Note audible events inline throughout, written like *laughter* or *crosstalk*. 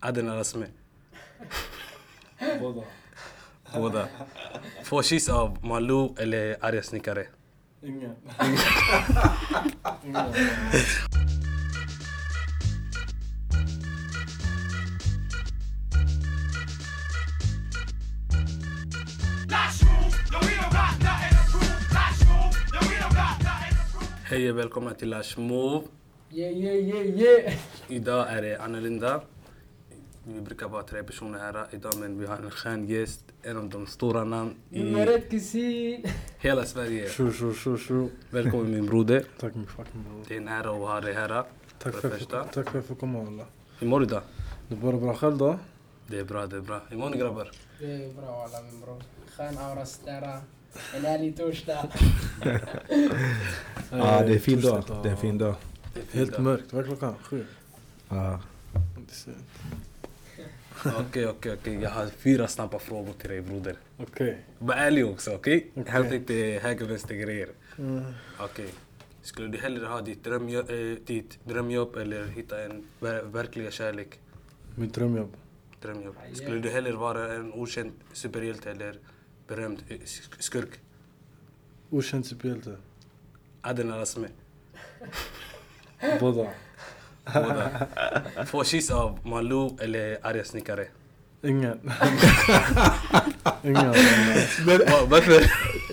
Adel Rasme. Båda. Båda. Få kyss av Malou eller arga snickare. Ingen. Hej och välkomna till Lash Move. Yeah, yeah, yeah, yeah. Idag är det annorlunda. Vi brukar vara tre personer här idag men vi har en skön gäst. En av de stora namn Nummer i ett kusin. hela Sverige. Tjo, tjo, tjo, tjo. Välkommen min broder. Tack min fucking bror. Det är en ära att ha dig här. Tack För för, tack för att jag får komma walla. Hur mår du idag? Det är bara bra själv då? Det är bra, det är bra. Hur mår ni grabbar? Det är bra alla min bror. Skön aura stära. En härlig torsdag. *laughs* Ja, det är fin dag. Det är en fin dag. Helt mörkt. Vad är klockan? Sju? Ja. *laughs* Okej, okej, okej. Jag har fyra snabba frågor till dig broder. Okej. Var ärlig också, okej? Okej. Hämta inte höger vänster grejer. Mm. Okej. Skulle du hellre ha ditt drömjobb, äh, ditt drömjobb eller hitta en ver verkliga kärlek? Mitt drömjobb. Drömjobb. Skulle du hellre vara en okänd superhjälte eller berömd eh, sk- skurk? Okänd superhjälte. Adel Rasme. Båda. Båda. Få kyss av Malou eller arga snickare. Ingen. *laughs* Ingen. Va- Varför?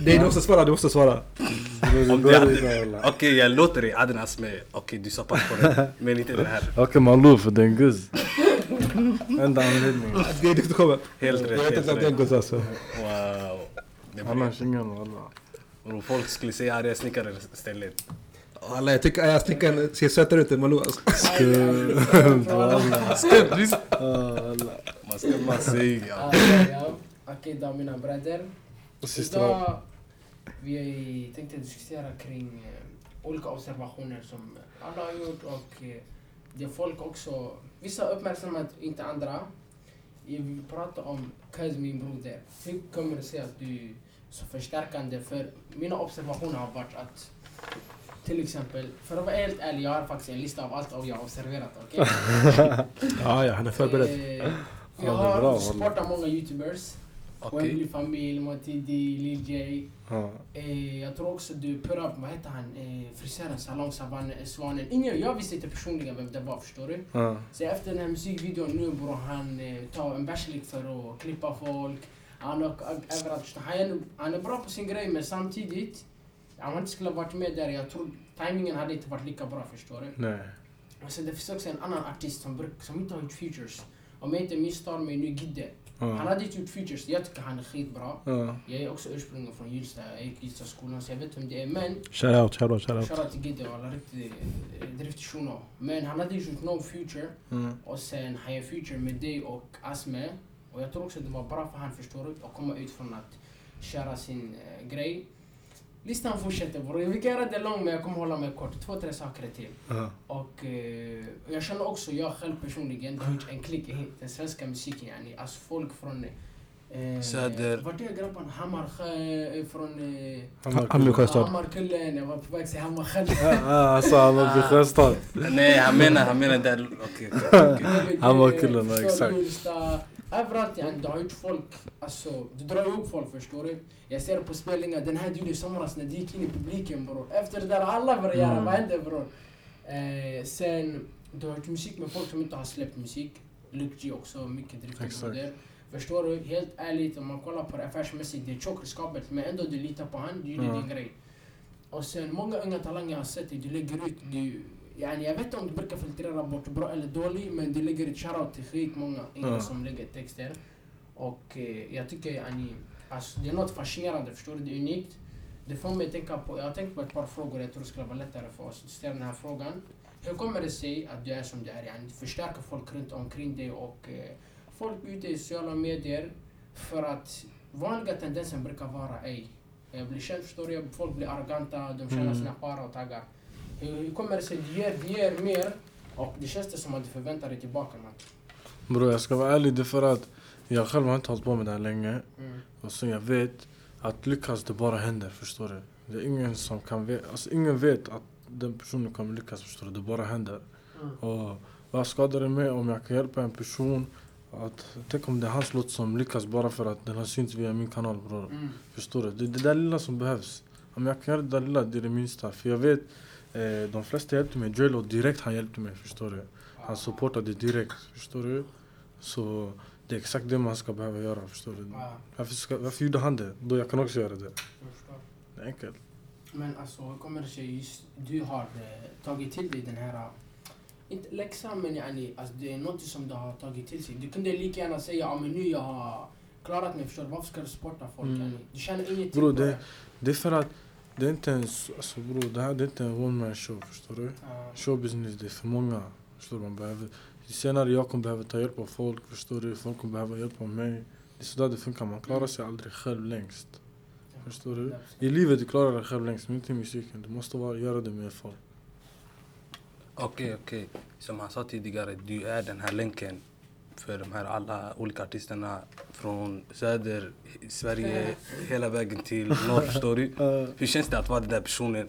Nej, du måste svara, du måste svara. Det det är. Okej, jag låter dig. Adel Rasme. Okej, du sa pass på det. Men inte den här. Okej Malou för det är en guzz. Enda anledningen. Det är du kommer. Helt Jag rätt. vet Helt inte att det är rätt. gott alltså. Wow. Det är. Annars ingen walla. Om folk skulle säga arga snickare istället. Alla, jag tycker att snickaren ser sötare ut än Malou alltså. Skumt? Ah, walla. Man ska man säga. Okej då mina bröder. Idag vi tänkte diskutera kring eh, olika observationer som alla har gjort och eh, det folk också, vissa uppmärksammat, inte andra. Vi vill prata om Kaz min broder. Hur kommer det sig att du är så förstärkande? För mina observationer har varit att till exempel, för att vara helt ärlig, jag har faktiskt en lista av allt jag har observerat, okej? Ja, *laughs* ja, han är förberedd. Eh, jag har supportat många youtubers. Okej. Wembley familj, Matidi, Lil J. Ja. Eh, jag tror också du up, vad heter han, eh, frisören, Salong Savan- Svanen. Ingen, jag visste inte personligen vem det var förstår du. Ja. Så efter den här musikvideon nu bror, han eh, tar en bärslik för att klippa folk. Han har överallt, han, han är bra på sin grej men samtidigt, om han inte skulle ha varit med där, jag tror timingen hade inte varit lika bra förstår du. Nej. Sen det finns också en annan artist som, som inte har gjort features. Om jag inte misstar mig nu, Gidde. Han Ja. hade inte gjort features, jag tycker han är skitbra. Ja. Jag är också ursprungligen från Hjulsta, jag gick Hjulstaskolan så jag vet vem det är. Men, Shoutout, shoutout, shoutout. shoutout till Gidde walla, riktigt eh, shuno. Men han hade gjort No Future Mm. och sen han gör Future med dig och Asme. Och jag tror också det var bra för han förstår du, att komma ut från att köra sin eh, grej. Listan fortsätter bror, vi kan göra det lång men jag kommer hålla mig kort. Två, tre saker till. Ja. Och eh, jag känner också, jag själv personligen, det har gjort en klick i den svenska musiken yani. Alltså folk från... Eh, Söder. Vart är grabbarna? Hammarsjö, eh, från... Eh, sjöstad. Hammarkullen, jag var på väg till Hammarsjö. Ja, alltså han var vid Sjöstad. Nej, han menar, han menar där... Okej, okej. *laughs* Hammarkullen, exakt. Du, Överallt yani, det har gjort folk, alltså, du drar ihop folk förstår du. Jag ser på spelningar, den här du gjorde i somras när du gick in i publiken bror. Efter det där alla började göra, Mm. vad hände bror? Eh, sen, du har gjort musik med folk som inte har släppt musik. Luke G också, mycket Exakt. broder. Förstår du? Helt ärligt, om man kollar på det affärsmässigt, det är tjockt riskabelt men ändå du litar på han, du gjorde Ja. din grej. Och sen många unga talanger jag har sett dig, du lägger ut, du, yani, jag vet inte om du brukar filtrera bort bra eller dålig men du lägger ut shoutout till skit många unga Ja. som lägger texter. Och eh, jag tycker yani, alltså, det är något fascinerande, förstår du? Det är unikt. Det får mig tänka på, jag har tänkt på ett par frågor, jag tror det skulle vara lättare för oss att ställa den här frågan. Hur kommer det sig att du är som du är? Yani, förstärker folk runt omkring dig och eh, folk ute i sociala medier för att vanliga tendensen brukar vara ej. Jag blir känd förstår du, folk blir arroganta, de Mm. sina para och taggar. Hur, kommer det sig du ger, du ger mer och det känns det som att du förväntar dig tillbaka man. Bror jag ska vara ärlig, det är för att jag själv har inte hållit på med det här länge. Mm. Och så jag vet att lyckas det bara händer, förstår du? Det är ingen som kan veta, alltså ingen vet att den personen kommer lyckas, förstår du? Det bara händer. Mm. Och Vad skadar det mig om jag kan hjälpa en person att, tänk om det är hans låt som lyckas bara för att den har synts via min kanal bror. Mm. Förstår du? Det är det där lilla som behövs. Om jag kan göra det där lilla, det är det minsta. För jag vet, eh, de flesta hjälpte mig. Drelo direkt han hjälpte mig, förstår du? Han supportade direkt, förstår du? Så det är exakt det man ska behöva göra, förstår du? Varför, ska, varför gjorde han det? Då jag kan också göra det. Det är enkelt. Men alltså, hur kommer det sig just du har eh, tagit till dig den här... eh, Inte läxan, men yani, alltså, det är något som du har tagit till sig. Du kunde lika gärna säga ja, men nu jag har klarat mig, förstår du? Varför ska du sporta folk? Mm. Yani? Du känner ingenting Bro, det- Det är för att det är inte en, s- alltså bro, det här det är inte en one man show, förstår du? Ja. Showbusiness, det är för många. Förstår du? Man behöver, senare jag kommer behöva ta hjälp av folk, förstår du? Folk kommer behöva hjälp av mig. Det är sådär det funkar, man klarar sig aldrig själv längst. Förstår du? I livet du klarar dig själv längst, men inte i musiken. Du måste vara, göra det med folk. Okej, okej. Som han sa tidigare, du är den här länken för de här alla olika artisterna från söder, Sverige, hela vägen till norr, förstår du? Hur känns det att vara den där personen?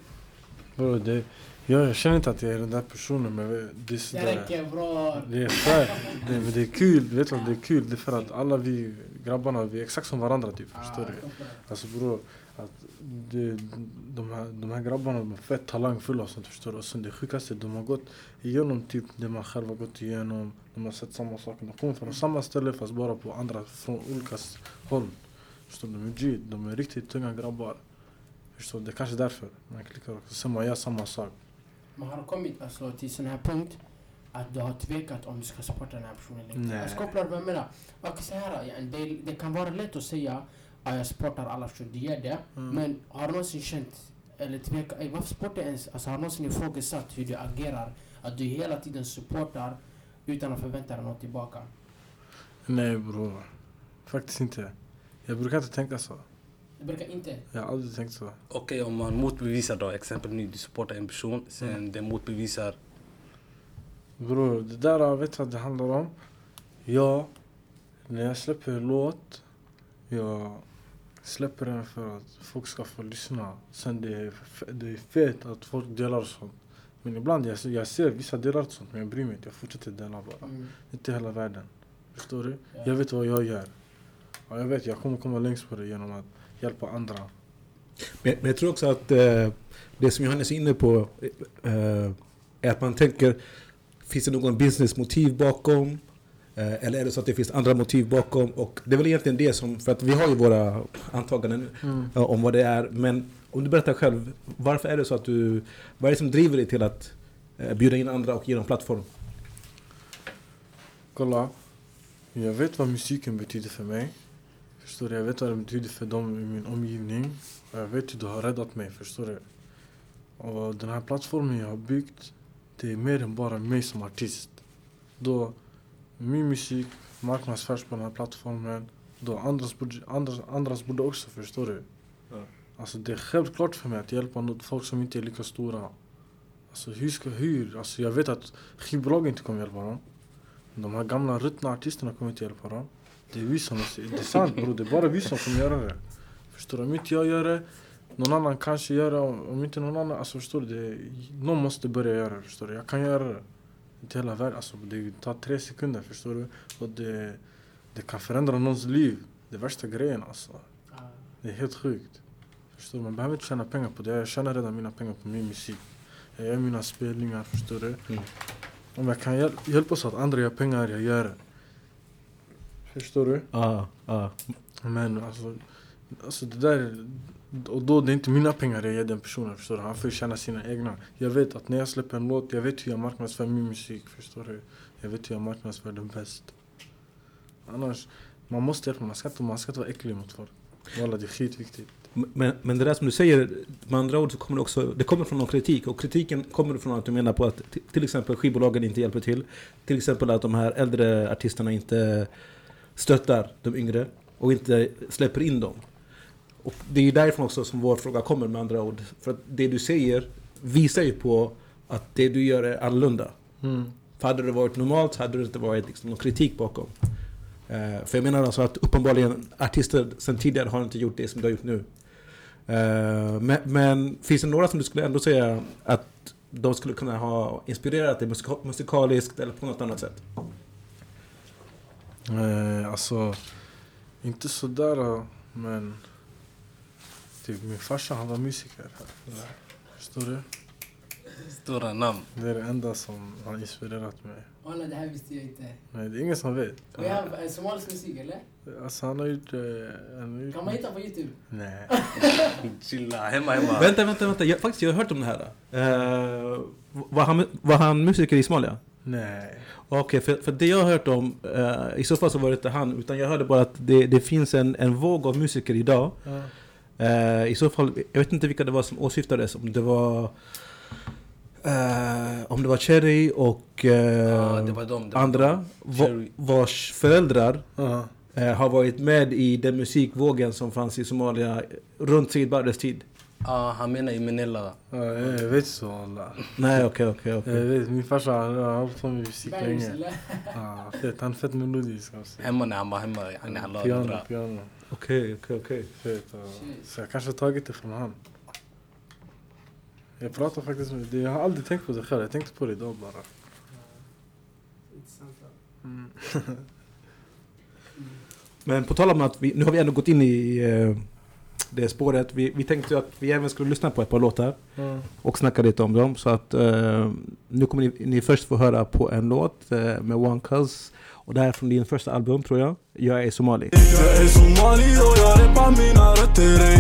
Bro, det, jag, känner inte att jag är den där personen, men det är Det sådär. räcker bror. Det är fair. Det, men det är kul, vet du det är kul? Det är för att alla vi grabbarna, vi är exakt som varandra typ, förstår du? Alltså bror, att det, de, här, de här grabbarna de är fett talangfulla och sånt förstår du. Och sen det sjukaste, de har gått igenom typ det man själv har gått igenom. De har sett samma saker. De kommer från samma ställe fast bara på andra, från olika håll. Förstår du? De är G, de är riktigt tunga grabbar. Förstår du? Det är kanske därför man klickar också. Sen man gör samma sak. Man har kommit alltså, till sån här punkt att du har tvekat om du ska supporta den här personen eller inte. Nej. Jag kopplar vad jag menar. Okej, så här, det, det kan vara lätt att säga jag supportar alla för det gör det. Mm. Men har du någonsin känt eller tvekat, ey, varför supportar jag ens? Alltså har du någonsin ifrågasatt hur du agerar? Att du hela tiden supportar utan att förvänta dig något tillbaka? Nej bror. Faktiskt inte. Jag brukar inte tänka så. Det brukar inte. Jag har aldrig tänkt så. Okej, om man motbevisar då, exempel nu, du supportar en person, sen Mm. den motbevisar. Bror, det där vet du vad det handlar om? Jag, när jag släpper låt, jag släpper den för att folk ska få lyssna. Sen det är, det är fett att folk delar sånt. Men ibland, jag, jag ser vissa delar sånt, men jag bryr mig inte. Jag fortsätter dela bara. Mm. Inte hela världen. Förstår du? Ja. Jag vet vad jag gör. Och jag vet, jag kommer komma längst på det genom att hjälpa andra. Men, men jag tror också att eh, det som Johannes är inne på eh, är att man tänker, finns det någon businessmotiv bakom? Eh, eller är det så att det finns andra motiv bakom? Och det är väl egentligen det som, för att vi har ju våra antaganden ja, om vad det är. Men om du berättar själv, varför är det så att du, vad är det som driver dig till att eh, bjuda in andra och ge dem plattform? Kolla. Jag vet vad musiken betyder för mig. Förstår du? Jag vet vad det betyder för dem i min omgivning. Och jag vet hur du har räddat mig, förstår du? Och den här plattformen jag har byggt, det är mer än bara mig som artist. Då min musik marknadsförs på den här plattformen, då andras borde, andras, andras borde också, förstår du? Ja. Alltså det är självklart för mig att hjälpa folk som inte är lika stora. Alltså hur ska, hur? Alltså jag vet att skivbolagen inte kommer hjälpa dem. De här gamla ruttna artisterna kommer inte hjälpa dem. Det är vi som, det är sant bror, det är bara vi som kommer göra det. Förstår du? Om inte jag gör det, någon annan kanske gör det. Om inte någon annan, alltså förstår du? Det, någon måste börja göra det, förstår du? Jag kan göra det. Inte hela världen, alltså det tar tre sekunder, förstår du? Och det, det kan förändra någons liv. Det är värsta grejen alltså. Det är helt sjukt. Förstår du? Man behöver inte tjäna pengar på det. Jag tjänar redan mina pengar på min musik. Jag gör mina spelningar, förstår du? Mm. Om jag kan hjäl- hjälpa så att andra gör pengar, jag gör det. Förstår du? Ah, ah. Men alltså, alltså det där... Och då det är inte mina pengar jag ger den personen, förstår du? Han får tjäna sina egna. Jag vet att när jag släpper en låt, jag vet hur jag marknadsför min musik, förstår du? Jag vet hur jag marknadsför den bäst. Annars, man måste hjälpa, man ska inte, man ska inte vara äcklig mot folk. Walla, det är skitviktigt. Men, men det där som du säger, med andra ord så kommer det också, det kommer från någon kritik. Och kritiken kommer från att du menar på att till exempel skivbolagen inte hjälper till. Till exempel att de här äldre artisterna inte stöttar de yngre och inte släpper in dem. Och det är ju därifrån också som vår fråga kommer med andra ord. För att det du säger visar ju på att det du gör är annorlunda. Mm. För hade det varit normalt så hade det inte varit liksom någon kritik bakom. Eh, för jag menar alltså att uppenbarligen artister sen tidigare har inte gjort det som du har gjort nu. Eh, men, men finns det några som du skulle ändå säga att de skulle kunna ha inspirerat dig musika- musikaliskt eller på något annat sätt? Eh, alltså, inte sådär men... Typ min farsa han var musiker. Förstår du? Stora namn. Det är det enda som har inspirerat mig. Walla det här visste jag inte. Nej, det är ingen som vet. Har eh, somalisk musik eller? Alltså han har gjort... Eh, han har gjort Kan man hitta på youtube? Nej. *laughs* Chilla, hemma hemma. Vänta, vänta, vänta. Jag, faktiskt, jag har hört om det här. Uh, var, han, var han musiker i Somalia? Nej. Okej, för, för det jag har hört om, eh, i så fall så var det inte han, utan jag hörde bara att det, det finns en, en våg av musiker idag. Ja. Eh, I så fall, jag vet inte vilka det var som åsyftades, om det var... eh, om det var Cherry och eh, Ja, det var de, det var andra va, Cherry. vars föräldrar eh, har varit med i den musikvågen som fanns i Somalia runt Sid Barres tid. Ja, han menar i Manila. Ja, jag vet så alla. Nej, okej, okej, Jag okej. vet, min farsa han har hållit på med musik länge. eller? Ja, fett. Han är fett melodisk alltså. Hemma när han var hemma, han la det Piano, piano. Okej, okej, okej. Så jag kanske har tagit det från han. Jag pratar faktiskt med det. Jag har aldrig tänkt på det själv. Jag tänkte på det idag bara. Mm. *laughs* Men på tal om att vi, nu har vi ändå gått in i eh, det spåret. Vi, vi tänkte att vi även skulle lyssna på ett par låtar Ja. och snacka lite om dem. Så att eh, nu kommer ni, ni först få höra på en låt eh, med One Cuz. Och det här är från din första album tror jag. Jag är somali. Jag är somali och jag repar mina rötter ey.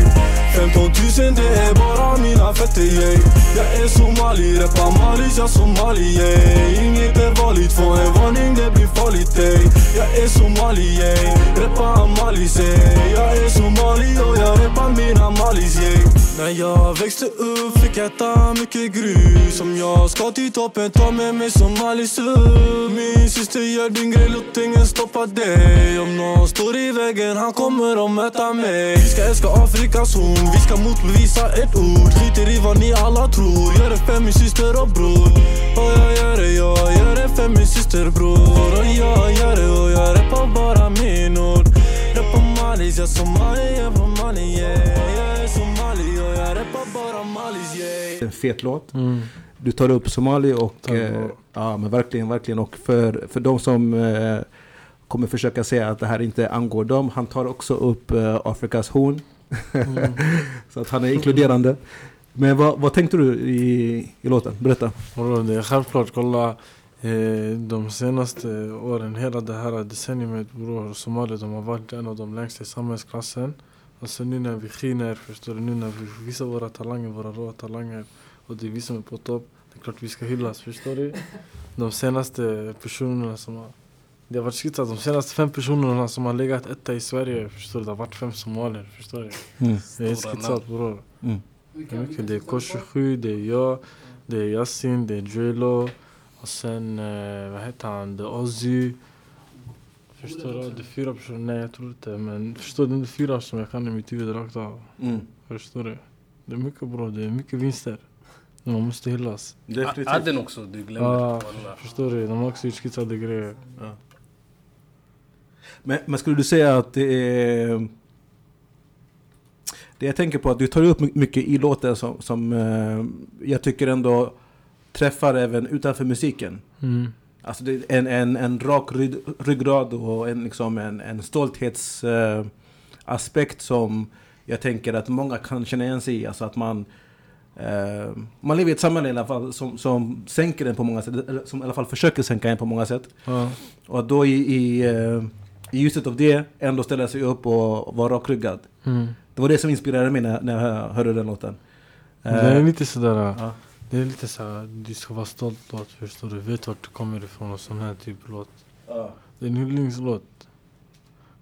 15 000 det är bara mina fötter ey. Jag är somali, repar malis, jag somali ey. Inget är vanligt, få en varning det blir farligt ey. Jag är somali ey, repar malis ey. Jag är somali och jag repar mina malis ey. När jag växte upp fick jag äta mycket grus. Om jag ska till toppen, ta med mig somalis upp Min syster gör din grej, låt ingen stoppa dig. Om någon står i vägen, han kommer att möta mig. Vi ska älska Afrikas horn, vi ska motbevisa ett ord. Skiter i vad ni alla tror, gör det för min syster och bror. Och jag gör det, jag gör det för min syster bror. Och jag gör det och jag rappar bara min ord. Rappar malis, jag somali, jag var mali yeah. En fet låt. Mm. Du tar upp Somali och... Eh, ja men verkligen, verkligen. Och för, för de som eh, kommer försöka säga att det här inte angår dem. Han tar också upp eh, Afrikas horn. Mm. *laughs* Så att han är inkluderande. Men vad, vad tänkte du i, i låten? Berätta. Det är självklart, kolla eh, de senaste åren, hela det här decenniumet bror, Somalia de har varit en av de längsta i samhällsklassen. Alltså nu när vi skiner, förstår du, nu när vi visar våra talanger, våra råa talanger och det är vi som är på topp, det är klart vi ska hyllas, förstår du? De senaste personerna som har det har varit skitsat, de senaste fem personerna som har legat etta i Sverige, förstår du? Det har varit fem somalier, förstår du? Mm. Det är skitsat bror. Mm. Det är vilka mycket. Det är syskon var K27, det är jag, det är Yasin, det är Drelo och sen, eh, vad heter han, det är Ozzy. Förstår du? Fyra personer, nej jag tror inte men förstår du? Det är fyra som jag kan i mitt huvud rakt av. Mm. Förstår du? Det är mycket bra, det är mycket vinster. Man måste hyllas. Adden också, du glömde. Ja, Wallah. förstår du? De har också gjort skitsade grejer. Men, men skulle du säga att det är... Det jag tänker på att du tar upp my- mycket i låten som, som eh, jag tycker ändå träffar även utanför musiken. Mm. Alltså en, en, en rak rygg, ryggrad och en, liksom en, en stolthetsaspekt eh, som jag tänker att många kan känna igen sig i. Alltså att man, eh, man lever i ett samhälle i alla fall som, som sänker en på många sätt, eller som i alla fall försöker sänka en på många sätt. Ja. Och att då i, i, eh, i ljuset av det ändå ställa sig upp och vara rakryggad. Mm. Det var det som inspirerade mig när, när jag hörde den låten. Det är Eh, lite sådär, ja. Det är lite såhär, du ska vara stolt låt, förstår du? Vet vart du kommer ifrån och sån här typ låt. Ja, Det är en hyllningslåt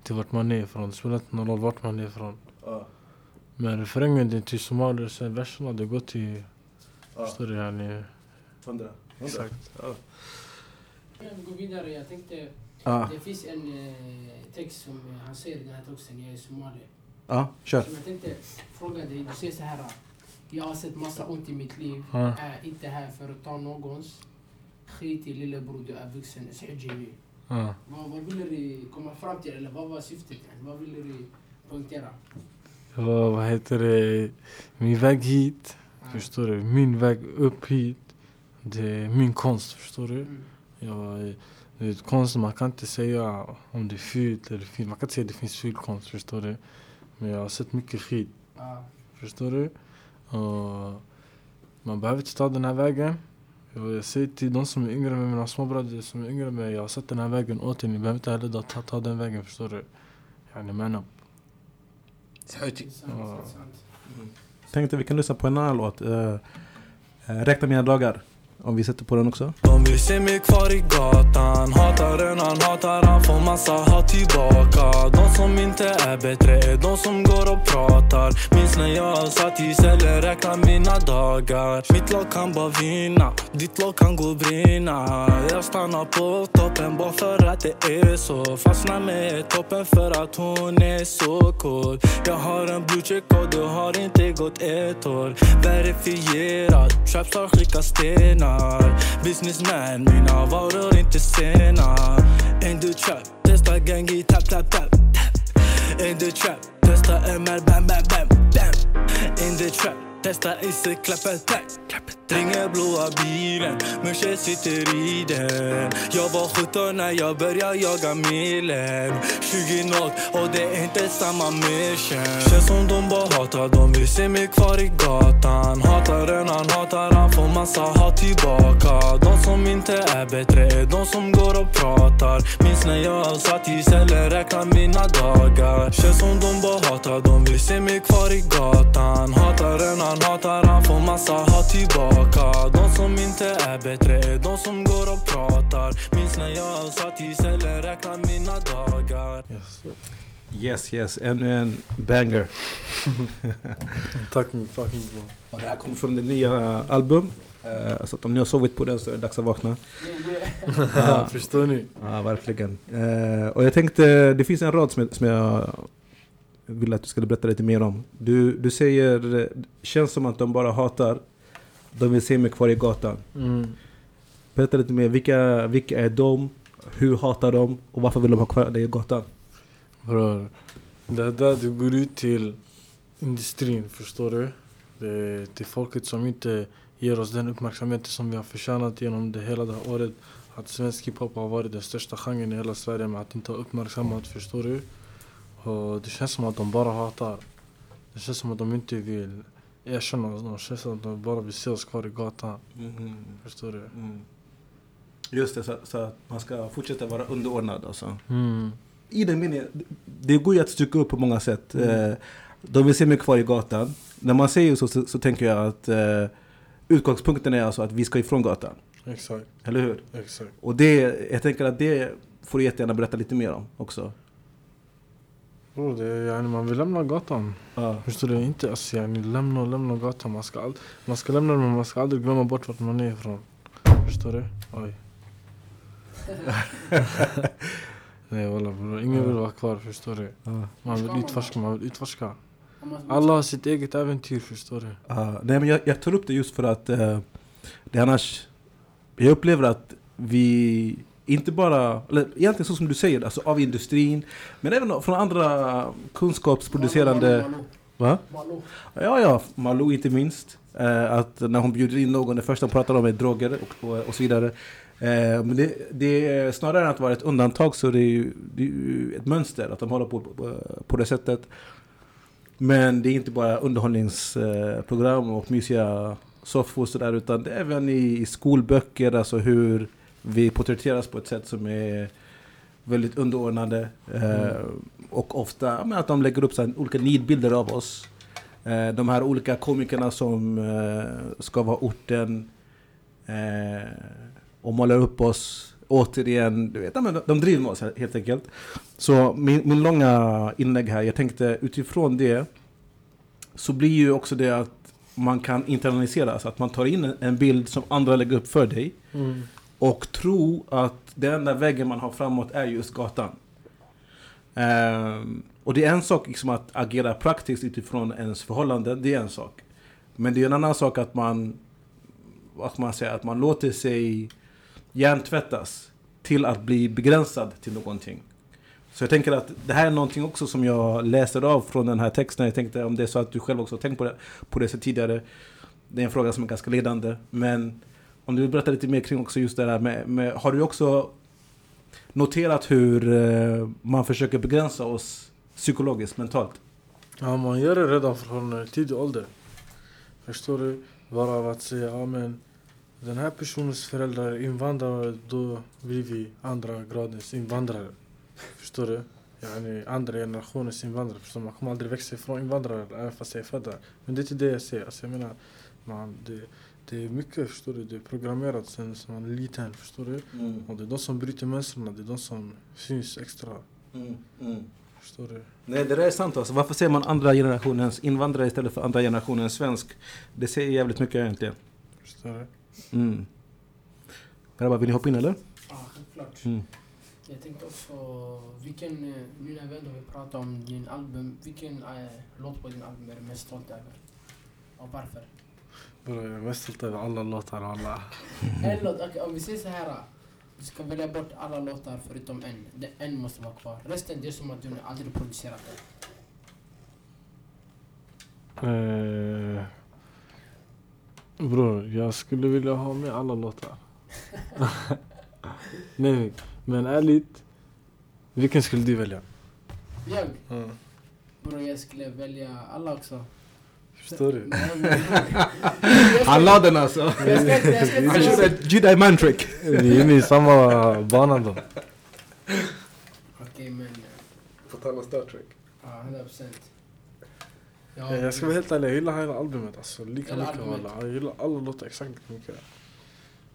till vart man är ifrån. Det spelar inte någon roll vart man är ifrån. ja, Men refrängen det är till somalier, sen verserna det går till... ja. Förstår du? Yani, Hundra. Exakt. Ja. Innan vi går vidare, jag tänkte... Ja, Det finns en eh, text som eh, han säger i den här texten, jag är somalier. ja, kör. Som jag tänkte fråga dig, du säger så här. Jag har sett massa ont i mitt liv, Ja. är inte här för att ta någons. Skit i lillebror, du är vuxen. Ja. Vad, vad ville du komma fram till, eller vad var syftet? Vad ville du poängtera? Var, vad heter det, min väg hit. Ja. Förstår du? Min väg upp hit. Det är min konst, förstår du? Mm. Jag, är konst, man kan inte säga om det är fult eller fint. Man kan inte säga att det finns ful konst, förstår du? Men jag har sett mycket skit, Ja. förstår du? Och man behöver inte ta den här vägen. Jag säger till de som är yngre med mina småbröder som är yngre med mig, jag har sett den här vägen åt er. Ni behöver inte heller ta, ta den vägen, förstår du? Yani man up. Tänkte vi kan lyssna på en annan låt. Eh, eh, Räkna mina dagar. Om vi sätter på den också. De vill se mig kvar i gatan. Hataren han hatar, han får massa hat tillbaka. De som inte är bättre är de som går och pratar. Minns när jag satt i cellen, räkna mina dagar. Mitt lag kan bara vinna, ditt lag kan gå och brinna. Jag stannar på toppen bara för att det är så. Fastnar med toppen för att hon är så cool. Jag har en blue check och det har inte gått ett år. Verifierad, trapstar skickar stenar. Businessman, mina varor inte sena In the trap, testa gangi, tap tap tap. In the trap, testa MR, bam bam bam bam. In the trap, testa Isse, klappa tack Ringer blåa bilen, Musche sitter i den. Jag var 17 när jag började jaga milen. 20 nåt och det är inte samma mission. Känns som de bara hatar, de vill se mig kvar i gatan. Hataren han hatar, han får massa hat tillbaka. De som inte är bättre är de som går och pratar. Minns när jag satt i cellen, räkna mina dagar. Känns som de bara hatar, de vill se mig kvar i gatan. Hatar han han hatar, han får massa hat tillbaka De som inte är bättre är de som går och pratar Minns när jag satt i cellen, räkna mina dagar Yes. Yes, yes. Ännu en banger. Tack min fucking bro. Och det här kommer från det nya album. Eh, så att om ni har sovit på den så är det dags att vakna. Ja, *laughs* Förstår ni? Ja, verkligen. Eh, och jag tänkte, det finns en rad som jag, som jag vill att du ska berätta lite mer om. Du, du säger, känns som att de bara hatar, de vill se mig kvar i gatan. Mm. Berätta lite mer, vilka, vilka är de? Hur hatar de? Och varför vill de ha kvar dig i gatan? Bror, det är där du går ut till industrin, förstår du? Det är till folket som inte ger oss den uppmärksamhet som vi har förtjänat genom det hela det här året. Att svensk hiphop har varit den största genren i hela Sverige med att inte ha uppmärksammat, förstår du? Och det känns som att de bara hatar. Det känns som att de inte vill erkänna oss. Det känns som att de bara vill se oss kvar i gatan, förstår du? Just det, så, så att man ska fortsätta vara underordnad alltså. Mm. I den meningen, det går ju att stycka upp på många sätt. Mm. Eh, de vill se mig kvar i gatan. När man säger så, så, så tänker jag att eh, utgångspunkten är alltså att vi ska ifrån gatan. Exakt, Eller hur? exakt. Och det, jag tänker att det får du jättegärna berätta lite mer om också. Bror, det är, yani, man vill lämna gatan. Ja. Förstår du? Inte alltså, yani, lämna och lämna gatan. Man ska, ald- man ska lämna den men man ska aldrig glömma bort vart man är ifrån. Förstår du? Oj. *laughs* Nej walla bror, ingen vill vara kvar förstår du. Ja. Man vill utforska, man vill utforska. Alla har sitt eget äventyr förstår du. Ja, nej, men jag, jag tar upp det just för att eh, det annars... Jag upplever att vi inte bara, eller egentligen så som du säger, alltså av industrin, men även från andra kunskapsproducerande... Malou, Va? Malou. Ja, ja, Malou inte minst. Eh, att när hon bjuder in någon, det första hon pratar om är droger och, och, och så vidare. Eh, men det, det är snarare än att vara ett undantag så det är ju, det är ju ett mönster att de håller på, på, på det sättet. Men det är inte bara underhållningsprogram och mysiga soffor och sådär utan det är även i, i skolböcker, alltså hur vi porträtteras på ett sätt som är väldigt underordnade. Eh, och ofta men att de lägger upp så här, olika nidbilder av oss. Eh, de här olika komikerna som eh, ska vara orten eh, och målar upp oss återigen. Du vet, de- de driver med oss helt enkelt. Så min, min långa inlägg här, jag tänkte utifrån det så blir ju också det att man kan internalisera, så att man tar in en- en bild som andra lägger upp för dig mm och tro att den enda vägen man har framåt är just gatan. Ehm, och det är en sak liksom att agera praktiskt utifrån ens förhållande. det är en sak. Men det är en annan sak att man, vad man säga, att man låter sig hjärntvättas till att bli begränsad till någonting. Så jag tänker att det här är någonting också som jag läser av från den här texten. Jag tänkte om det är så att du själv också har tänkt på det, på det så tidigare. Det är en fråga som är ganska ledande. Men om du vill berätta lite mer kring också just det där med, med har du också noterat hur eh, man försöker begränsa oss psykologiskt, mentalt? Ja, man gör det redan från eh, tidig ålder. Förstår du? Bara av att säga, ja men den här personens föräldrar är invandrare, då blir vi andra gradens invandrare. Förstår du? Yani andra generationens invandrare. Förstår du? Man kommer aldrig växa ifrån invandrare, även fast jag är född där. Men det är inte det jag säger. Alltså jag menar, man, det, det är mycket, förstår du? Det är programmerat sen som man är liten, förstår du? Och det är de som bryter mönstren, det är de som syns extra. Förstår du? Nej, det där är sant alltså. Varför säger man andra generationens invandrare istället för andra generationens svensk? Det säger jävligt mycket egentligen. Förstår du? Mm. Grabbar, vill ni hoppa in eller? Ja, självklart. Mm. Jag tänkte också, vilken, nu när vi ändå vill prata om din album, vilken eh, låt på din album är du mest stolt över? Och varför? Bror, jag är mest stolt över alla låtar alla... *laughs* En låt, okej, om vi säger så här. Du ska välja bort alla låtar förutom en. Det, en måste vara kvar. Resten det är som att du aldrig producerat den. Eh, bror, jag skulle vilja ha med alla låtar. *laughs* Nej, men ärligt. Vilken skulle du välja? Jag, bror jag skulle välja alla också. Förstår *laughs* du? Han la den alltså! Han körde jedi man trick! Vi är inne i samma bana då. Okej men, På tal om Star Trek. ja 100 procent. Eh, Jag ska vara helt ärlig, jag gillar hela albumet alltså. Lika mycket alla. Jag gillar alla låtar exakt lika mycket.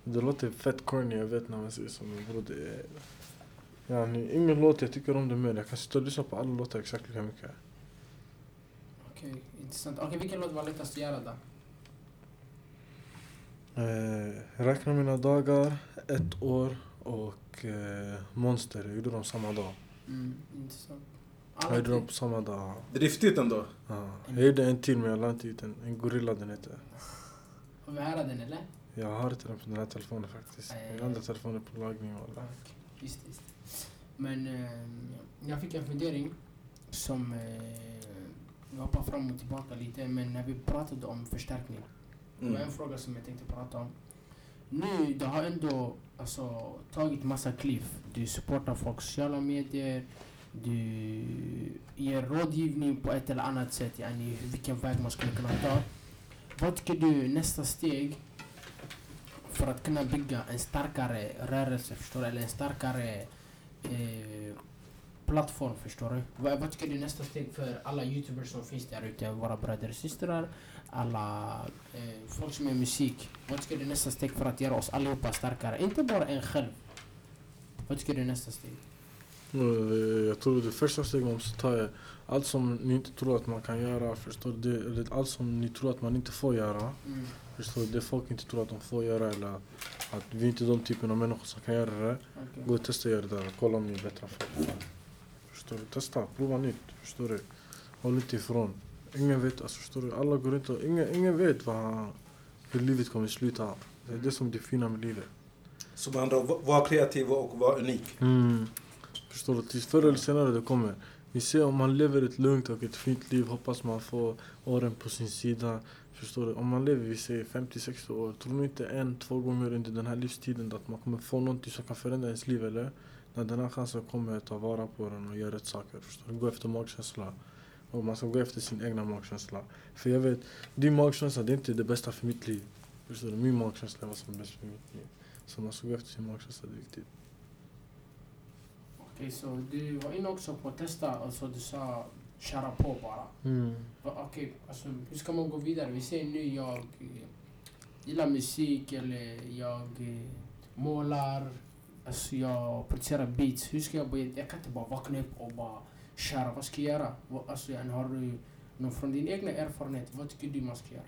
Det låter fett corny, jag vet när man säger så men bror det är... Yani, ingen låt jag tycker om det mer. Jag kan sitta och lyssna på alla låtar exakt lika mycket. Okej, intressant. Okej, vilken låt var lättast att göra då? Eh, räkna mina dagar, ett år och eh, Monster. Jag gjorde dem samma dag. Mm, intressant. Jag Alla gjorde dem på samma dag. Driftigt ändå. Ja. Jag gjorde en till men jag la inte ut den. En gorilla den heter. Får vi höra den eller? Jag har inte den på den här telefonen faktiskt. Min andra telefon är på lagning walla. Just, just. Men eh, jag fick en fundering som eh, jag hoppar fram och tillbaka lite. Men när vi pratade om förstärkning. Det var en fråga som jag tänkte prata om. Nu, du har ändå alltså, tagit massa kliv. Du supportar folks sociala medier. Du ger rådgivning på ett eller annat sätt. Yani, vilken väg man skulle kunna ta. Vad tycker du nästa steg för att kunna bygga en starkare rörelse, förstår du? Eller en starkare eh, plattform, förstår du? Vad, vad tycker du är nästa steg för alla youtubers som finns där ute? Våra bröder och systrar, alla eh, folk som gör musik. Vad tycker du är nästa steg för att göra oss allihopa starkare? Inte bara en själv. Vad tycker du är nästa steg? Eh, Jag tror det första steget man måste ta är allt som ni inte tror att man kan göra. Förstår du? Eller allt som ni tror att man inte får göra. Mm. Förstår du? Det folk inte tror att de får göra eller att vi är inte är de typen av människor som kan göra det. okej. Gå och testa och gör det där. Kolla om ni är bättre folk. Förstår du? Testa, prova nytt. Förstår du? Håll inte ifrån. Ingen vet, alltså förstår du? Alla går och ingen, ingen vet vad, hur livet kommer sluta. Det är det som är det fina med livet. Så med andra var- kreativ och var unik. Förstår du? Tills förr eller senare det kommer. Vi ser om man lever ett lugnt och ett fint liv, hoppas man får åren på sin sida. Förstår du? Om man lever, vi säger 50-60 år, tror ni inte en, två gånger under den här livstiden att man kommer få någonting som kan förändra ens liv eller? När den här chansen kommer, ta vara på den och göra rätt saker. Förstår du? Gå efter magkänsla. Och man ska gå efter sin egna magkänsla. För jag vet, din magkänsla det är inte det bästa för mitt liv. Förstår du? Min magkänsla är vad som är bäst för mitt liv. Så man ska gå efter sin magkänsla, det är viktigt. Okej, så du var inne också på att testa, alltså du sa köra på bara. Va- Okej, alltså hur ska man gå vidare? Vi säger nu jag eh, gillar musik eller jag eh, målar, alltså jag producerar beats. Hur ska jag börja? Jag kan inte bara vakna upp och bara köra. Vad ska jag göra? Alltså, yani, har du någon från din egna erfarenhet, vad tycker du man ska göra?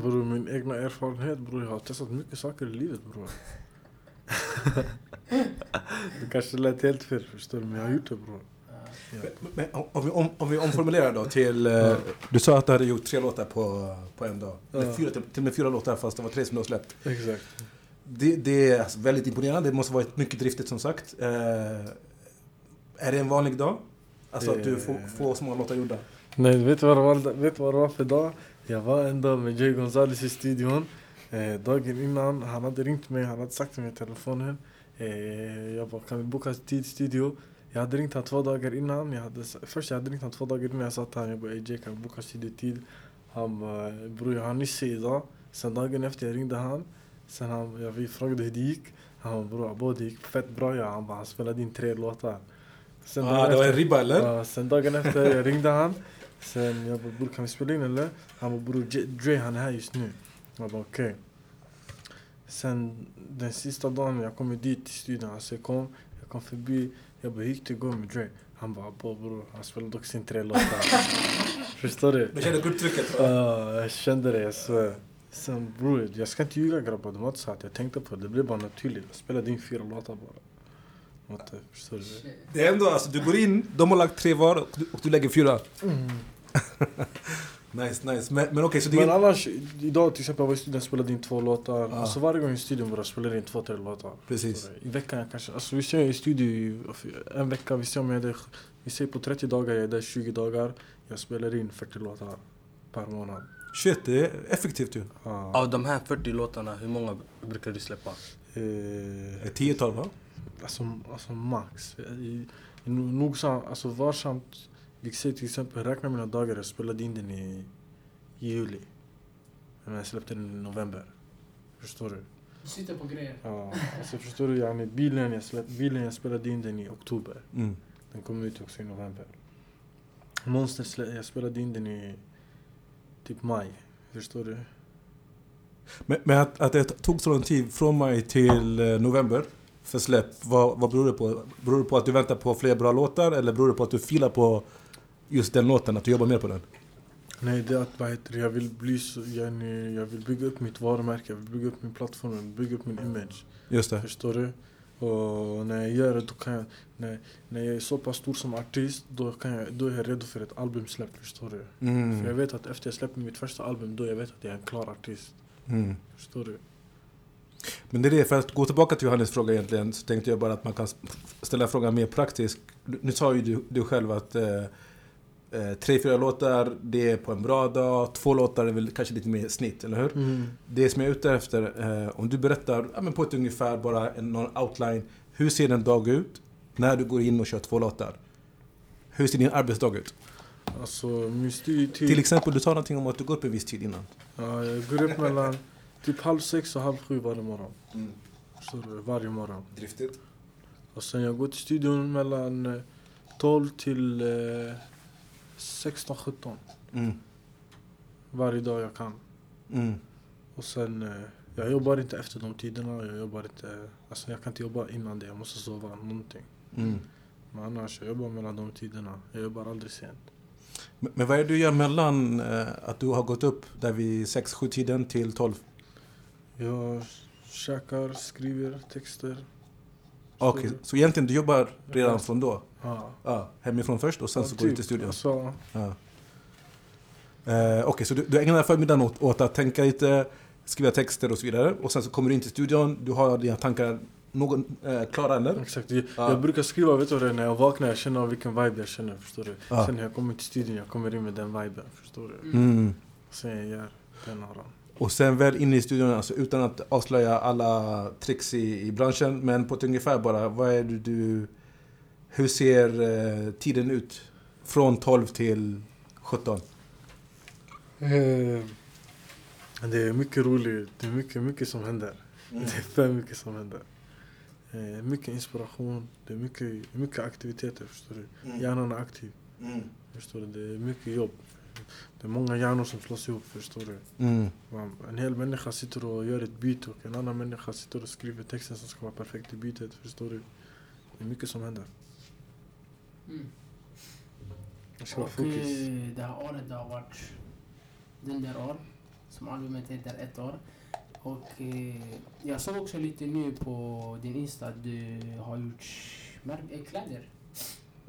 Bror, min egna erfarenhet bror, jag har testat mycket saker i livet bror. det kanske lät helt fel förstår du, men jag har gjort det bror. Men om, vi, om, om vi omformulerar då till... Eh, du sa att du hade gjort tre låtar på, på en dag. Eller. Fyra, till, till och med fyra låtar fast det var tre som du har släppt. Exakt. Det, det är alltså väldigt imponerande. Det måste varit mycket driftigt som sagt. Eh, är det en vanlig dag? Alltså att du får, Eh. får så många låtar gjorda? Nej, vet du vad det var, vet du vad det var för dag? Jag var en dag med Jay Gonzales i studion. Eh, dagen innan, han hade ringt mig, han hade sagt till mig i telefonen. Eh, jag bara, kan vi boka tid i studio? Jag hade ringt han två dagar innan. Jag hade, först jag hade ringt han två dagar innan jag sa till honom, jag bara, "Ey, Jay kan boka studiotid? Han bara, bror jag har nyss idag. Sen dagen efter jag ringde han. Sen han, jag, vi frågade hur det gick. Han bara, bror Abo, det gick fett bra ja. Han bara, han spelade in tre låtar. Sen Ah, det var en ribba eller? Ja, sen dagen efter jag ringde han. Sen jag bara bror kan vi spela in eller? Han bara bror Dre han är här just nu. Jag bara okej. Sen den sista dagen jag kom dit till studion, alltså jag kom, jag kom förbi. Jag bara hur gick det gå med Dre? Han bara "Abo, bror han spelade också in tre låtar. *laughs* Förstår du? Du kände grupptrycket? Ja, jag kände det, jag svär. Sen bror, jag ska inte ljuga grabbar. Det var inte så att jag tänkte på det. Det blev bara naturligt. Jag spelade in fyra låtar bara. Förstår du? Det är ändå, alltså du går in, de har lagt tre var och du, och du lägger fyra. *laughs* nice, nice. Men, men okej, så det Men är... annars, idag till exempel jag var i studion och spelade in två låtar. Ja. Alltså varje gång i studion spelade jag in två, tre låtar. Precis. I veckan kanske, alltså vi ser i studio i en vecka, vi ser om jag är där, vi ser på 30 dagar, jag är där 20 dagar. Jag spelar in 40 låtar per månad. Shit, det är effektivt ju. Ja. Av de här 40 låtarna, hur många brukar du släppa? Eh, Ett tiotal va? Alltså, alltså max. I, i, nogsamt, alltså varsamt. Vi säger till exempel, räkna mina dagar. Jag spelade in den i juli. Men jag släppte den i november. Förstår du? Du sitter på grejer. Ja, alltså förstår du? Yani, bilen, jag släpp, bilen jag spelade in den i oktober. Mm. Den kom ut också i november. Monster slä, jag spelade in den i typ maj. Förstår du? Men, men att, att det tog så lång tid från maj till eh, november för släpp, vad, vad beror det på? Beror det på att du väntar på fler bra låtar eller beror det på att du filar på just den låten, att du jobbar mer på den? Nej, det är att vad heter jag vill bli så, jag, jag vill bygga upp mitt varumärke, jag vill bygga upp min plattform, jag vill bygga upp min image. Just det. Förstår du? Och när jag gör det, då kan jag, när, när jag är så pass stor som artist, då, kan jag, då är jag redo för ett albumsläpp, förstår du? För jag Mm. vet att efter jag släpper mitt första album, då jag vet att jag är en klar artist. Mm. Förstår du? Men det är det, för att gå tillbaka till Johannes fråga egentligen så tänkte jag bara att man kan ställa frågan mer praktiskt. Nu sa ju du, du själv att eh, eh, tre, fyra låtar, det är på en bra dag. Två låtar är väl kanske lite mer snitt, eller hur? Det som jag är ute efter, eh, om du berättar ja, men på ett ungefär, bara en, någon outline. Hur ser en dag ut när du går in och kör två låtar? Hur ser din arbetsdag ut? Alltså min studietid, Till exempel, du sa någonting om att du går upp en viss tid innan. ja, jag går upp mellan typ halv sex och halv sju varje morgon. Förstår du? Varje morgon. Driftigt. Och sen jag går till studion mellan eh, 12 till eh, 16, 17. Mm. Varje dag jag kan. Mm. Och sen, eh, jag jobbar inte efter de tiderna. Jag jobbar inte, alltså jag kan inte jobba innan det. Jag måste sova någonting. Mm. Men annars, jag jobbar mellan de tiderna. Jag jobbar aldrig sent. Men, men vad är det du gör mellan eh, att du har gått upp där vid 6-7 tiden till 12? Jag käkar, skriver texter. Okej, så egentligen du jobbar redan från då? Ja. Ja, hemifrån först och sen så går du till studion? Alltså, Ja. Eh, Okej, så du, du ägnar förmiddagen åt, åt att tänka lite, skriva texter och så vidare. Och sen så kommer du in till studion, du har dina tankar någon, eh, klara eller? exakt. Jag, Ja. jag brukar skriva, vet du det är? När jag vaknar, jag känner vilken vibe jag känner. Förstår du? Ja. Sen när jag kommer till studion, jag kommer in med den viben. Förstår du? Mm. Sen jag gör den här. Och sen väl inne i studion, alltså, utan att avslöja alla tricks i, i branschen, men på ett ungefär bara, vad är det du... Hur ser eh, tiden ut? Från 12 till 17? Eh, Det är mycket roligt. Det är mycket, mycket som händer. Det är för mycket som händer. Eh, Mycket inspiration. Det är mycket, mycket aktiviteter, förstår du? Hjärnan är aktiv. Förstår du? Det är mycket jobb. Det är många hjärnor som slås ihop, förstår du? Mm. En hel människa sitter och gör ett beat och en annan människa sitter och skriver texten som ska vara perfekt i beatet, förstår du? Det är mycket som händer. Mm. Det ska Och fokus. eh, det här året det har varit dunderår. Som albumet heter ett år. Och eh, jag såg också lite nu på din Insta att du har gjort kläder.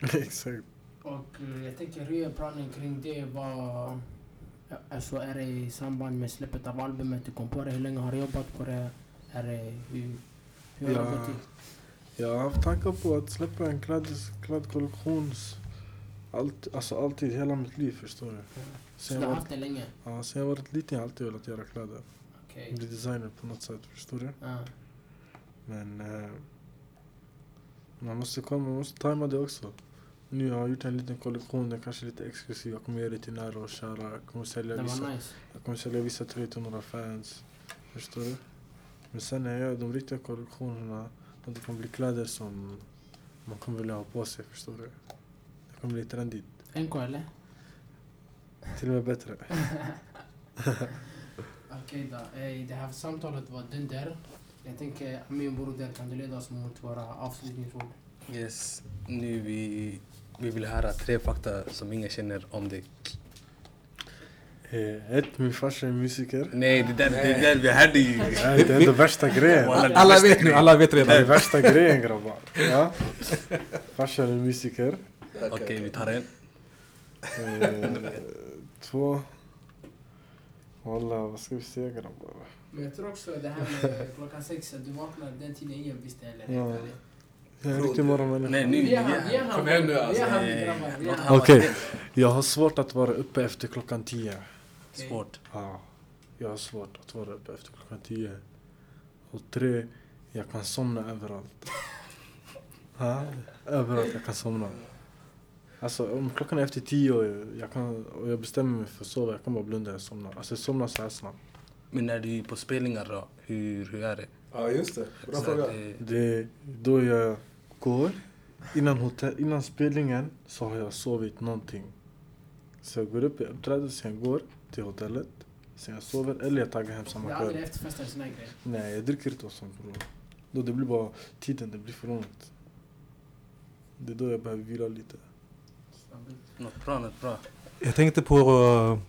*laughs* Exakt. Och eh, jag tänker hur är planen kring det? Ja, alltså är det i samband med släppet av albumet du kom på det? Hur länge har du jobbat på det? Är det hur, hur har det Ja. gått till? Jag har haft tankar på att släppa en klädes, klädkollektion s- Allt, alltså alltid, hela mitt liv förstår du. Så Sen du har var, haft det länge? ja, sen jag varit liten har jag alltid velat göra kläder. Okej. Bli designer på något sätt, förstår du? Ja. Men eh, man måste komma, man måste tajma det också. Nu har jag gjort en liten kollektion, den kanske är lite exklusiv. Jag kommer ge det till nära och kära. Jag kommer sälja vissa, nice. jag kommer sälja vissa tröjor till några fans. Förstår du? Men sen när jag gör de riktiga kollektionerna, då det kommer bli kläder som man kommer vilja ha på sig, förstår du? Det kommer bli trendigt. NK eller? Till och med bättre. *laughs* Okej då. Eh, Det här samtalet var dunder. Jag tänker, min broder, kan du leda oss mot våra avslutningsord? Yes, nu vi, vi vill höra tre fakta som ingen känner om dig. Eh, ett, min farsa är musiker. Nej, det där, det där vi hörde ju. Nej, det är ändå värsta grejen. Walla, Alla vet nu, alla vet Det är redan. värsta grejen grabbar. Ja. Farsan är musiker. Okej, vi tar en. Eh, två. Walla, vad ska vi säga grabbar? Men jag tror också det här med klockan sex, att du vaknar den tiden ingen visste heller. Ja. Jag är en riktig morgonmänniska. Nej, nu. Kom igen nu, alltså. Okej. Jag har svårt att vara uppe efter klockan tio. Svårt. Ja, jag har svårt att vara uppe efter klockan tio. Och tre, jag kan somna överallt. *laughs* Ja, överallt jag kan somna. Alltså om klockan är efter tio och jag, kan, och jag bestämmer mig för att sova, jag kan bara blunda och somna. Alltså jag somnar så här snabbt. Men när du är på spelningar då, hur, hur är det? Ja, just det. Bra fråga. det- Det är då jag går. Innan, hotell, innan spelningen så har jag sovit någonting. Så jag går upp, jag uppträder, sen jag går till hotellet. Sen jag sover eller jag taggar hem samma kväll. aldrig efterfest eller såna här grejer. Nej, jag dricker inte och sånt bror. Då det blir bara tiden, det blir för långt. Det är då jag behöver vila lite. Något bra, något bra. Jag tänkte på uh,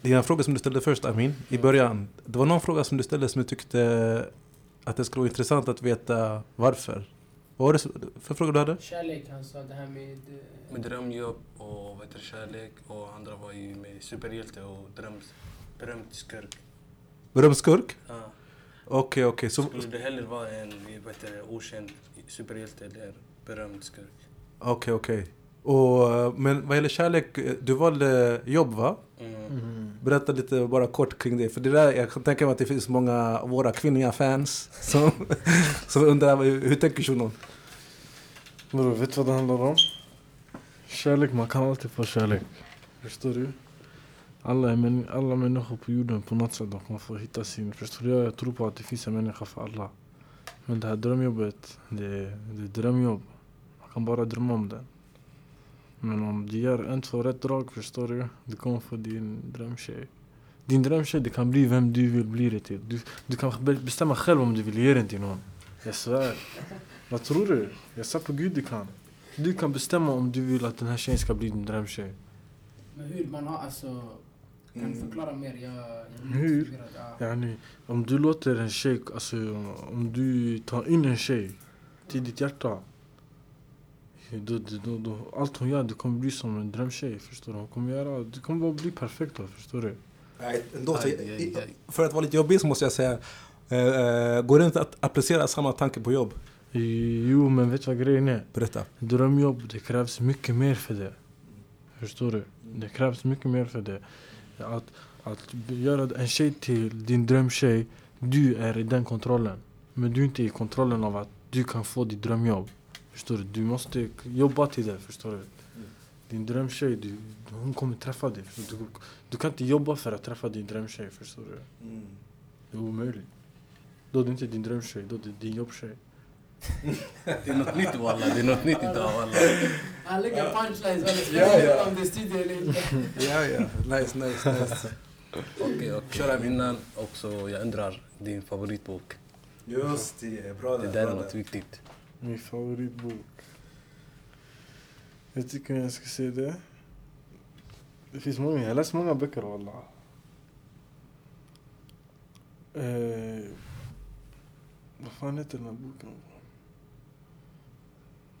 dina frågor som du ställde först Amin, i början. Det var någon fråga som du ställde som du tyckte att det skulle vara intressant att veta varför. Vad var det för fråga du hade? Kärlek, han sa det här med... eh, Med drömjobb och vad heter det, kärlek och andra var ju med superhjälte och dröms, berömd skurk. Berömskurk? Ja. Okej, okej. Så, Skulle du hellre vara en vad heter det, okänd superhjälte eller berömd skurk? okej, okej. Och, uh, Men vad gäller kärlek, uh, du valde jobb va? Mm. Berätta lite bara kort kring det. För det där, jag kan tänka mig att det finns många av våra kvinnliga fans som, *laughs* som undrar hur, hur tänker shunon? Bror, vet du vad det handlar om? Kärlek, man kan alltid få kärlek. Förstår du? Alla, män, alla människor på jorden på något sätt de kommer få hitta sin... Förstår du? Jag tror på att det finns en människa för alla. Men det här drömjobbet, det, är- det är drömjobb. Man kan bara drömma om det. Men om du gör en, två rätt drag, förstår du? Du kommer få din drömtjej. Din drömtjej, det kan bli vem du vill bli det till. Du, du kan be- bestämma själv om du vill ge den till någon. Jag svär. Vad tror du? Jag sa på gud du kan. Du kan bestämma om du vill att den här tjejen ska bli din drömtjej. Men hur man har alltså... Kan du förklara mer? Jag, jag Hur? Ja. Yani, om du låter en tjej, alltså om du tar in en tjej till ditt hjärta. Då, då, då, då, allt hon gör, det kommer bli som en drömtjej. Förstår du? Hon kommer göra, det kommer bara bli perfekt då, förstår du? Nej, ändå, så, Aj, aj, aj. för att vara lite jobbig så måste jag säga, eh, eh, går det inte att applicera samma tanke på jobb? Jo, men vet du vad grejen är? Berätta. Drömjobb, det krävs mycket mer för det. Förstår du? Det krävs mycket mer för det. Att, att göra en tjej till din drömtjej, du är i den kontrollen. Men du är inte i kontrollen av att du kan få ditt drömjobb. Förstår du? Du måste jobba till det, förstår du? Din drömtjej, du, hon kommer träffa dig. Du, du kan inte jobba för att träffa din drömtjej, förstår du? Det är omöjligt. Då är det inte din drömtjej, då är det din jobbtjej. Det är något nytt walla, det är något nytt idag walla. Han lägger punchlines, eller Ja, spelar ja. om det är studio eller inte. Ja, ja. Nice, nice, nice. Okej, och köra innan också, jag undrar din favoritbok. Just det, bra Det där är något viktigt. Min favoritbok. Jag tycker jag ska säga det. Det finns många, jag har läst många böcker wallah. Eh, vad fan heter den här boken?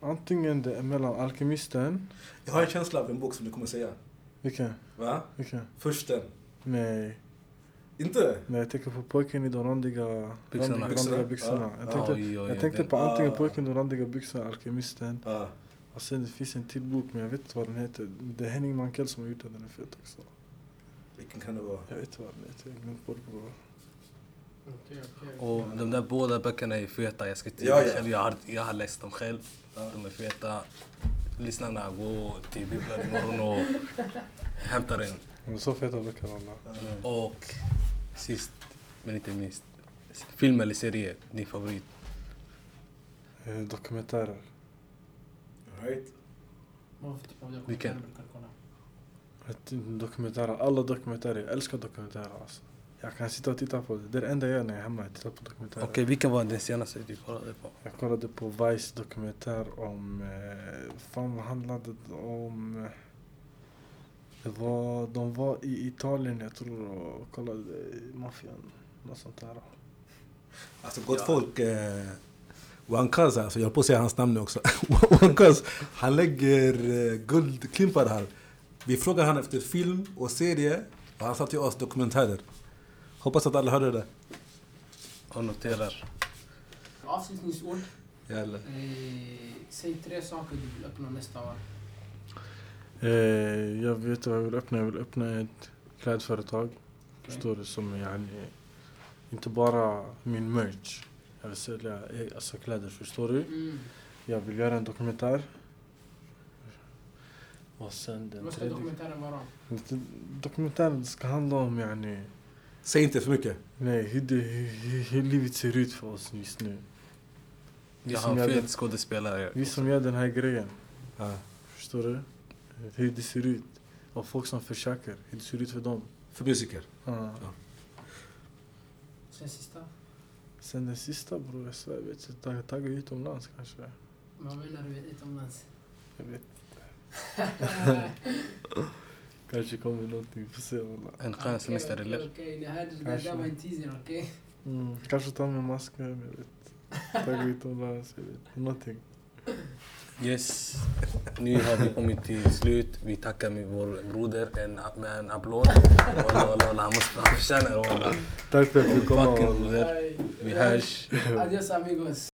Antingen det är mellan Alkemisten. Jag har en känsla av en bok som du kommer säga. Vilken? Va? Vilken? Försten. Nej. Inte? Nej, jag tänker på pojken i de randiga Byxorna. randiga, randiga byxorna. Jag tänkte, Oj, oj, oj, jag tänkte den- på antingen Ah. pojken i de randiga byxorna, Alkemisten. Ja. Och sen det finns en till bok, men jag vet inte vad den heter. Det är Henning Mankell som har gjort den, den är fet också. Vilken kan det vara? Jag vet inte vad den heter, jag har glömt bort. Och de där båda böckerna är feta. Jag, ska inte, Ja, ja. själv, jag, har, jag har läst dem själv. De är feta. Lyssnarna, gå till bibblan imorgon och hämta den. De är så feta böcker alla. Och sist men inte minst, film eller serie, din favorit? Eh, dokumentärer. Av Vilken? Dokumentärer, alla dokumentärer. Jag älskar dokumentärer alltså. Jag kan sitta och titta på det. Det är det enda jag gör när jag är hemma, jag tittar på dokumentärer. Okej, vilken var den senaste du kollade på? Jag kollade på Vice dokumentär om, eh, fan vad handlade det om? Det var, de var i Italien jag tror och kollade maffian, något sånt där. Alltså gott folk. Eh, Wankaz, alltså, jag höll på att säga hans namn nu också. *laughs* Wankaz, han lägger eh, guldklimpar här. Vi frågar han efter film och serie och han sa till oss dokumentärer. Hoppas att alla hörde det. Och noterar. Avslutningsord. Eh, säg tre saker du vill uppnå nästa år. Eh, jag vet vad jag vill öppna, jag vill öppna ett klädföretag. Förstår du? Som yani, inte bara min merch. Jag vill sälja eh, alltså kläder, förstår du? Mm. Jag vill göra en dokumentär. Och sen den Vad ska tredje... dokumentären vara? Den- Dokumentären ska handla om yani, Säg inte för mycket. nej, hur, det, hur, hur livet ser ut för oss just nu. Vi som gör fet skådespelare. Vi som gör den här grejen, Ja. förstår du? Hur det ser ut. Och folk som försöker, hur det ser ut för dem. För musiker. Ja. Sen sista. Sen den sista bror, jag svär, jag vet inte, tagga- tagga utomlands kanske. Vad menar du utomlands? Jag vet *laughs* *laughs* Kanske kommer någonting, får se. En skön semester eller? Okej. Det här var en teaser, okej? Mm. Kanske ta med masken, jag vet. Tagga *laughs* utomlands, jag vet. Någonting. Yes. Nu har vi kommit till slut. Vi tackar med vår broder en, med en applåd. Walla, walla, walla. Han måste- förtjänar det walla. Tack för att du kom. Vi hörs. Adios amigos.